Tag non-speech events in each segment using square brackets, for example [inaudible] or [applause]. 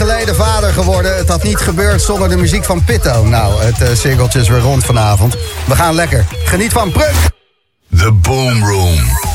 geleden vader geworden. Het had niet gebeurd zonder de muziek van Pitto. Nou, het uh, cirkeltje is weer rond vanavond. We gaan lekker. Geniet van Pruk. The Boom Room.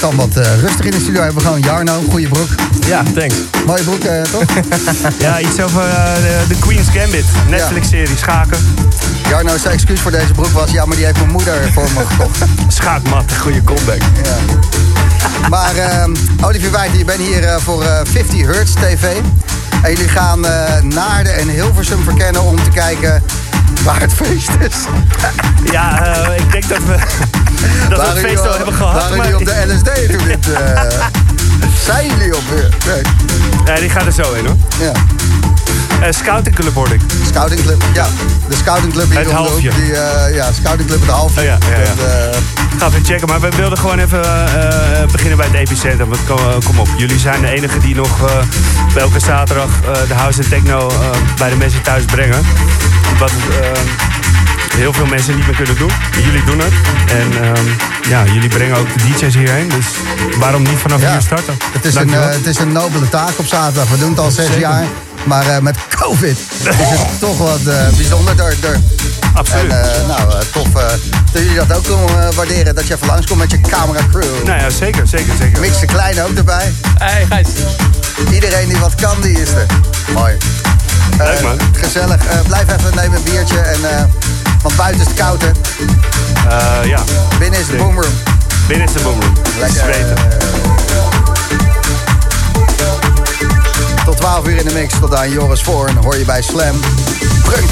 Het dan wat eh, rustig in de studio. Hebben we gewoon Jarno, goede broek. Ja, thanks. Mooie broek, eh, toch? [laughs] Ja, iets over eh, de, Queen's Gambit. Netflix-serie Schaken. Jarno's excuus voor deze broek was... ja, maar die heeft mijn moeder voor me gekocht. [laughs] Schaakmat, goede comeback. Ja. Maar ehm, Olivier Wijter, je bent hier voor eh, 50 Hertz TV. En jullie gaan Naarden en Hilversum verkennen om te kijken waar het feest is. Ja, ik denk dat we, dat we het feest al hebben gehad. Waren maar jullie op de LSD toen dit... eh [laughs] zijn jullie op weer? Nee. Nee, die gaat er zo in hoor. Ja. Eh scoutingclub hoorde ik. Scoutingclub, ja. De scoutingclub hier Het om halfje. Die, eh, ja, scoutingclub het halfje. Oh ja, ja, ja. Ga even checken, maar we wilden gewoon even beginnen bij het epicentrum. Want kom, kom op, jullie zijn de enige die nog bij elke zaterdag de house en techno bij de mensen thuis brengen. Wat heel veel mensen niet meer kunnen doen. Jullie doen het. En ehm, ja, jullie brengen ook de DJ's hierheen. Dus waarom niet vanaf Ja. hier starten? het, is een, eh, het is een nobele taak op zaterdag. We doen het al zes Zeker. jaar. Maar eh, met COVID is het [laughs] toch wat eh, bijzonderder. En Absoluut. eh, nou, tof eh, dat jullie dat ook kunnen waarderen. Dat je even langskomt met je camera crew. nou ja, zeker, zeker, zeker. Mix de Klein ook erbij. Hey Gijs. Iedereen die wat kan, die is er. Mooi. Leuk, man. Gezellig. Eh, blijf even nemen een biertje. En, eh, want buiten is het koud, hè. Eh, ja, Binnen is de boomroom. binnen is de boomroom. Lekker. Zweten. Tot 12 uur in de mix. Tot aan Joris Voorn. Hoor je bij Slam. Prunk.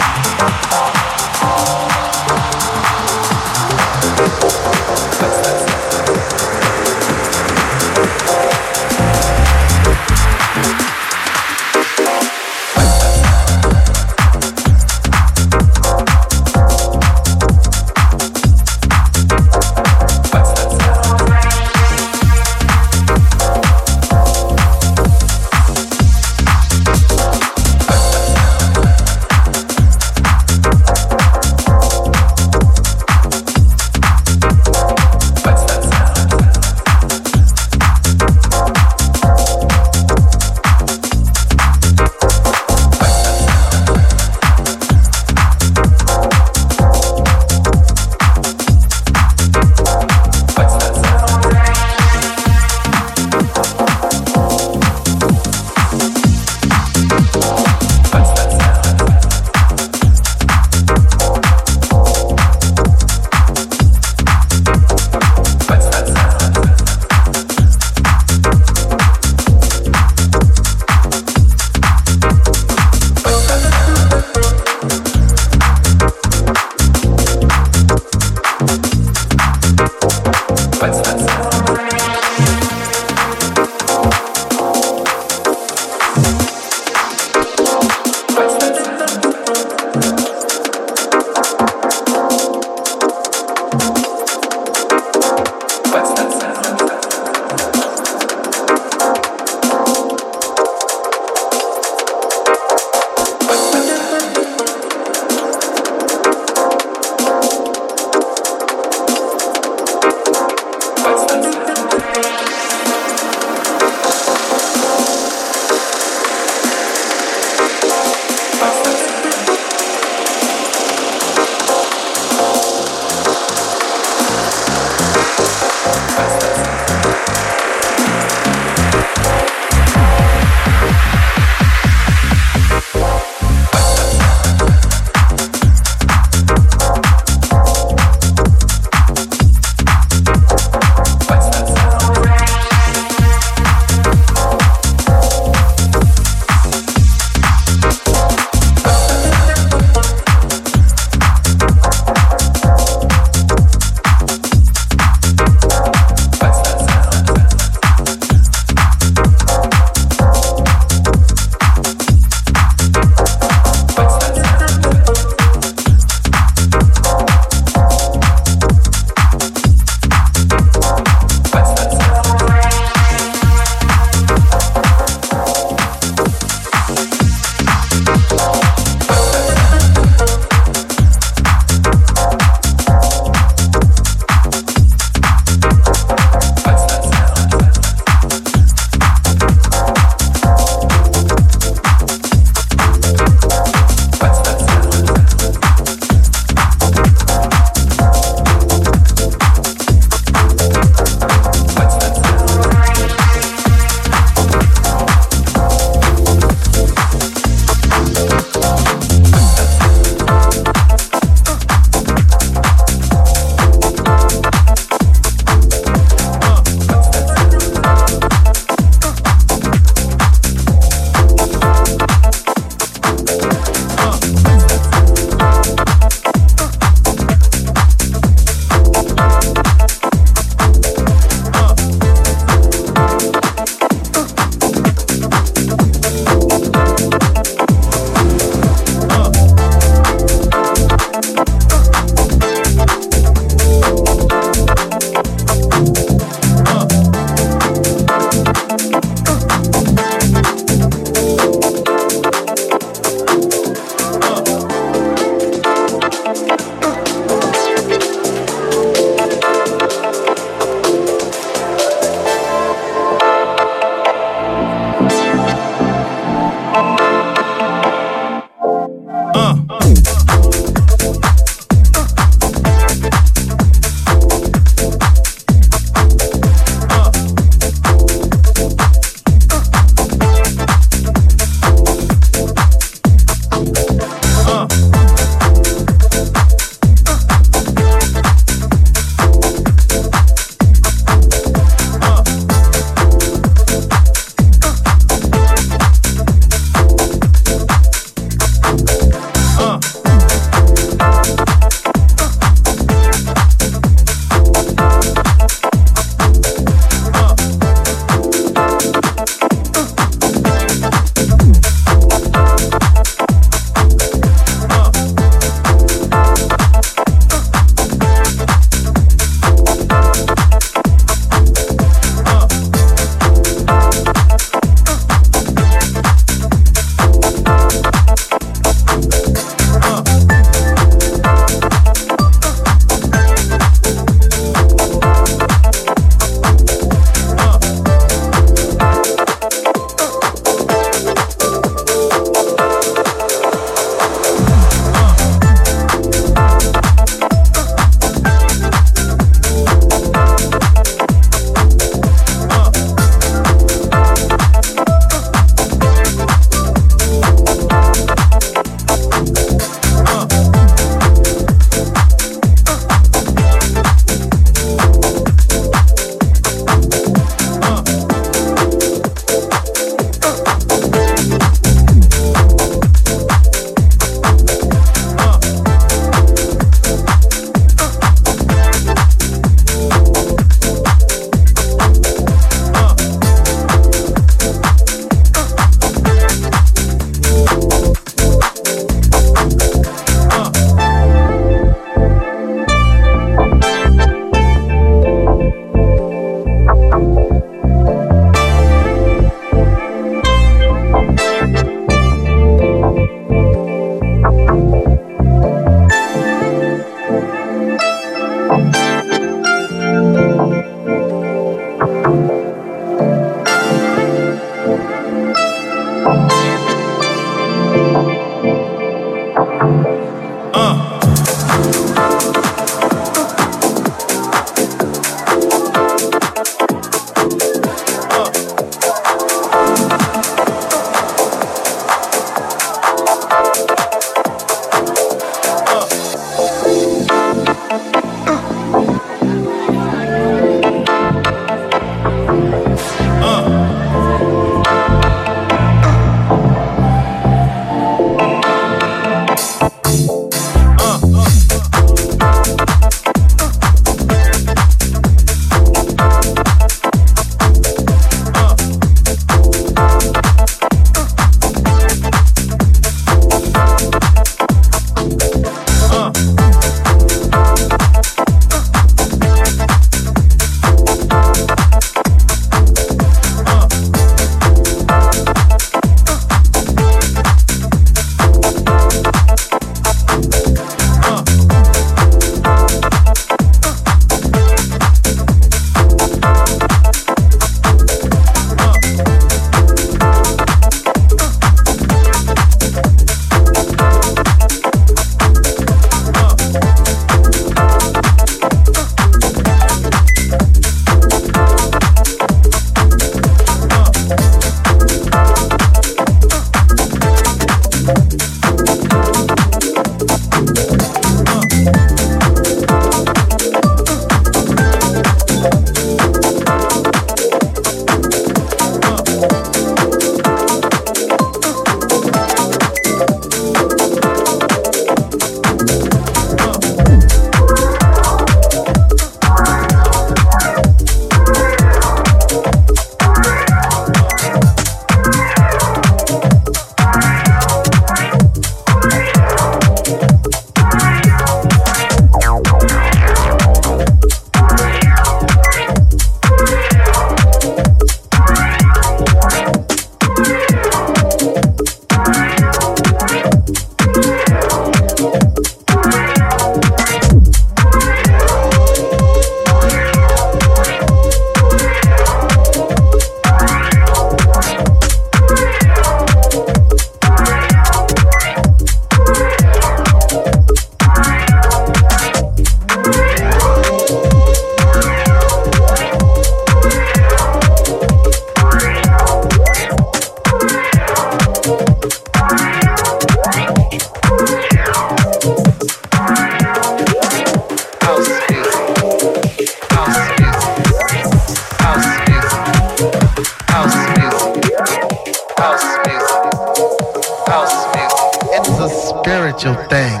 Spiritual thing,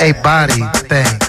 a body thing.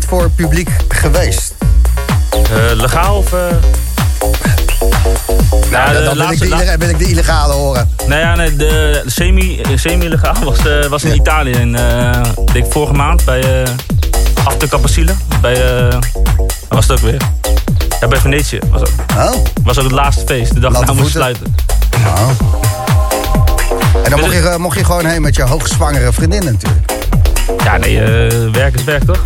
Voor publiek geweest? Eh, legaal of... eh? Nou, dan wil ik, de, wil ik de illegale horen. Nou ja, nee, de, de semi, eh, semi-legaal was, was in Ja. Italië. In, ik denk vorige maand bij uh, After Capacile. Bij, waar was het ook weer? Ja, bij Venetië was het. Oh? Was ook het laatste feest. De dag na moest sluiten. oh. En dan mocht je, mocht je gewoon heen met je hoogzwangere vriendin natuurlijk. Ja, nee, werk is werk toch?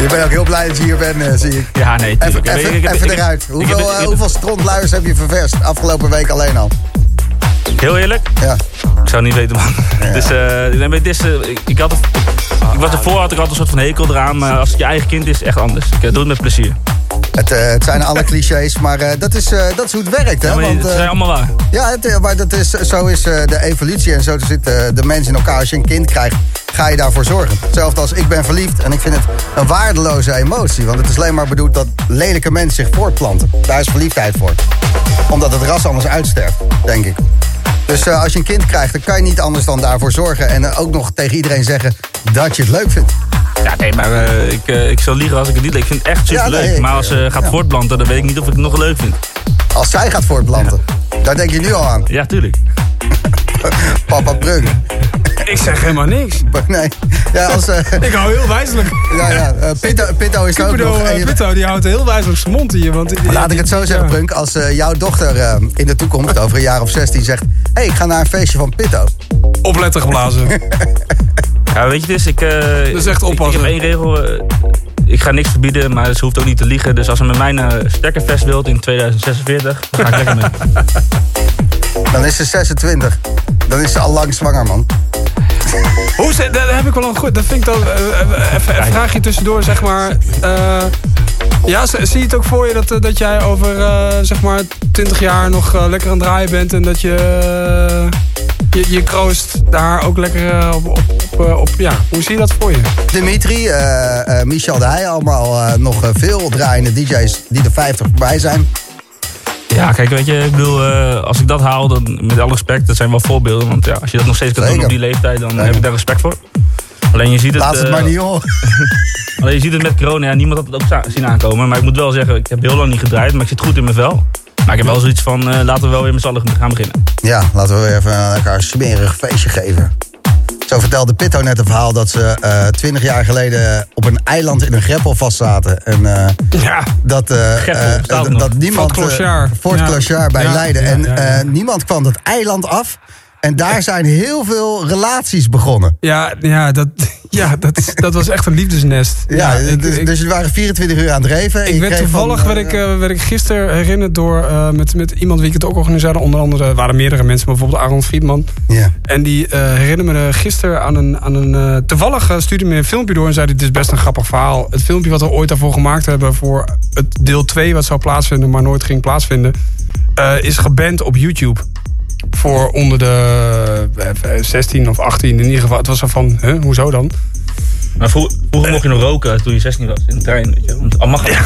Je bent ook heel blij dat je hier bent, eh, zie ik. Ja, nee, Even. Ik- even, ik- ik- even ik- eruit. Hoeveel, ik- hoeveel strontluiers heb je ververst afgelopen week alleen al? Heel eerlijk? Ja. Ik zou het niet weten, man. Dus, eh, nee, dit is, eh, ik, had, ik was ervoor had ik altijd een soort van hekel eraan. Maar als het je eigen kind is, echt anders. Ik doe het met plezier. Het, het zijn alle [laughs] clichés, maar dat, is, dat is hoe het werkt. Hè? Ja, maar Want, het zijn allemaal waar. ja, het, maar dat is, zo is de evolutie en zo zit eh, de mens in elkaar. Als je een kind krijgt, ga je daarvoor zorgen. Hetzelfde als ik ben verliefd en ik vind het een waardeloze emotie. Want het is alleen maar bedoeld dat lelijke mensen zich voortplanten. Daar is verliefdheid voor. Omdat het ras anders uitsterft, denk ik. Dus eh, als je een kind krijgt, dan kan je niet anders dan daarvoor zorgen. En eh, ook nog tegen iedereen zeggen dat je het leuk vindt. Ja, nee, maar eh, ik, ik zou liegen als ik het niet leuk vind. Ik vind het echt Ja, super leuk. nee, ik, maar als ze gaat ja. voortplanten, dan weet ik niet of ik het nog leuk vind. Als zij gaat voortplanten. Daar denk je nu al aan. Ja, tuurlijk. [laughs] Papa Brunk. Ik zeg helemaal niks. [laughs] Nee. Ja, als, eh, [laughs] Ik hou heel wijzelijk. ja, ja. eh, Pitto, Pitto is ook nog. En eh, Pitto, die houdt heel wijzelijk zijn mond hier. Want die- Laat ik het zo zeggen, Ja. Punk. Als eh, jouw dochter eh, in de toekomst, over een jaar of 16, zegt... hé, hey, ik ga naar een feestje van Pitto. Opletten geblazen. Ja, weet je dus, ik, eh, is echt ik- oppassen. Ik, heb één regel. ik ga niks verbieden, maar ze hoeft ook niet te liegen. Dus als ze met mij naar Stekkerfest wilt in 2046, dan ga ik lekker mee. Dan is ze 26. Dan is ze al lang zwanger, man. Hoe ze, dat heb ik wel een goed. Dat vind ik dan. eh, eh, even een vraagje tussendoor, zeg maar. Eh, ja, zie je het ook voor je dat, dat jij over eh, zeg maar 20 jaar nog lekker aan het draaien bent en dat je je, je kroost daar ook lekker op, op, op, op. Ja, hoe zie je dat voor je? Dimitri, Michel de Heij, allemaal nog veel draaiende DJ's die de 50 voorbij zijn. Ja, kijk, weet je, ik bedoel, eh, als ik dat haal, dan met alle respect, dat zijn wel voorbeelden. Want ja, als je dat nog steeds kan doen op die leeftijd, dan Zeker. heb ik daar respect voor. Alleen je ziet het, Laat het eh, maar niet horen. [laughs] alleen je ziet het met corona, ja, niemand had het ook zien aankomen. Maar ik moet wel zeggen, ik heb heel lang niet gedraaid, maar ik zit goed in mijn vel. Maar ik heb wel zoiets van, eh, laten we wel weer met z'n allen gaan beginnen. Ja, laten we weer even aan elkaar een smerig feestje geven. Zo vertelde Pitto net een verhaal dat ze eh 20 jaar geleden op een eiland in een greppel vastzaten. En eh, Ja. dat, eh, Greppel, eh, bestaat dat- dat niemand. Fort Clochard. Fort Ja. Clochard bij Ja, Leiden. ja, en ja, ja. eh, niemand kwam dat eiland af. En daar zijn heel veel relaties begonnen. Ja, ja, dat, [laughs] ja dat, dat was echt een liefdesnest. Ja, ik- dus, ik- dus jullie waren 24 uur aan het dreven. en Ik werd toevallig van, werd eh, ik, eh, werd ik gisteren herinnerd door eh, met, met iemand wie ik het ook organiseerde. Onder andere waren meerdere mensen, bijvoorbeeld Aaron Friedman. ja. En die eh herinnerde me gisteren aan een. Aan een toevallig stuurde me een filmpje door en zei: Dit is best een grappig verhaal. Het filmpje wat we ooit daarvoor gemaakt hebben voor het deel 2, wat zou plaatsvinden, maar nooit ging plaatsvinden, is geband op YouTube. Voor onder de eh, 16 of 18 in ieder geval. Het was zo van, hoezo dan? Maar vroeger, vroeger mocht je nog roken toen je 16 was, in de trein, weet je. Want, al mag het.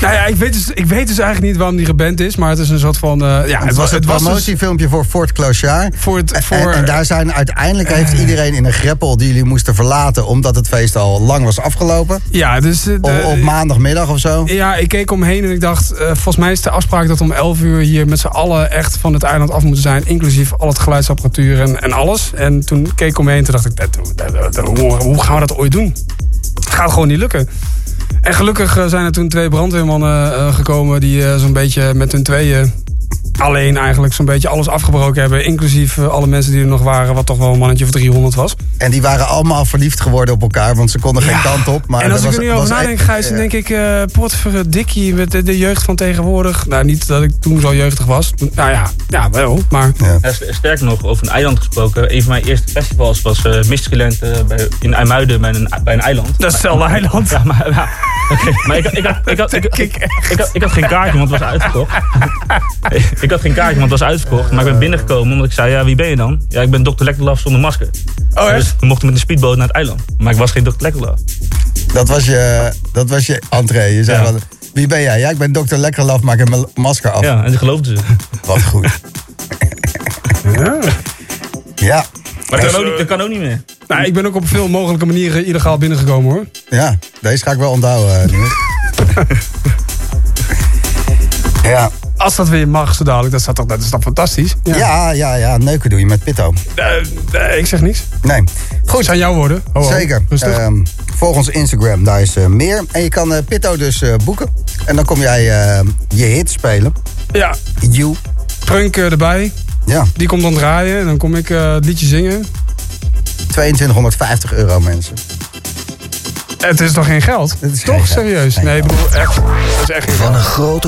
Nou ja, ik weet, dus, ik weet dus eigenlijk niet waarom die geband is, maar het is een soort van. eh, ja, Het was het dus promotiefilmpje voor Fort Clochard. voor het. Voor, En, en daar zijn uiteindelijk heeft iedereen in een greppel die jullie moesten verlaten. omdat het feest al lang was afgelopen. ja, dus. eh, Op, op maandagmiddag of zo. Ja, ik keek omheen en ik dacht, eh, volgens mij is de afspraak dat om 11 uur hier met z'n allen echt van het eiland af moeten zijn. Inclusief al het geluidsapparatuur en, en alles. En toen keek ik omheen en toen dacht ik, dat, dat- dat- hoe, hoe gaan we dat ooit doen? Het gaat gewoon niet lukken. En gelukkig eh, zijn er toen twee brandweermannen eh, gekomen die eh, zo'n beetje met hun tweeën alleen eigenlijk zo'n beetje alles afgebroken hebben. Inclusief eh, alle mensen die er nog waren, wat toch wel een mannetje of 300 was. En die waren allemaal verliefd geworden op elkaar. Want ze konden geen kant op. Maar en als ik er nu over nadenk, echt- Gijs, dan ja. denk ik... eh potverdikkie met de, de jeugd van tegenwoordig. Nou, niet dat ik toen zo jeugdig was. Nou ja, ja wel. Maar Ja, st- sterker nog, over een eiland gesproken. Een van mijn eerste festivals was eh Mysteryland eh, bij, in IJmuiden bij een, bij een eiland. dat is hetzelfde eiland. Ja, maar, ja, oké. maar ik, ik, had, ik, had, [laughs] ik, ik, ik, had, ik had geen kaartje, want het was uitverkocht. [laughs] ik had geen kaartje, want het was uitverkocht. Maar ik ben binnengekomen omdat ik zei, ja, wie ben je dan? Ja, ik ben Dr. Lekkerlaf zonder masker. Oh, echt? Dus we mochten met een speedboot naar het eiland. Maar ik was geen Dr. Lekkerlaf. Dat was je, dat was je entree. Je zei Ja. van, Wie ben jij? Ja, ik ben dokter Lekker Love, maak mijn masker af. Ja, en dat geloofden ze. Wat goed. Ja. Ja, Maar dat kan, ook niet, dat kan ook niet meer. Nou, ik ben ook op veel mogelijke manieren illegaal binnengekomen hoor. ja. Deze ga ik wel onthouden. [laughs] eh, ja. Als dat weer mag zo dadelijk, dat, is toch, dat is toch fantastisch? ja, ja, ja. Neuken doe je met Pitto. Eh, nee, ik zeg niks. Nee. Goed, Goed. zijn jouw woorden. Ho, ho. Zeker. Ehm, volg ons Instagram, daar is eh, meer. En je kan eh, Pitto dus eh, boeken. En dan kom jij eh, je hit spelen. ja, You. Prunk eh, erbij. Ja, Die komt dan draaien en dan kom ik eh, het liedje zingen. 2250 euro mensen. Het is toch geen geld? Het is toch geen geld. serieus? Nee, ik bedoel echt. Dat is echt geen Van een grote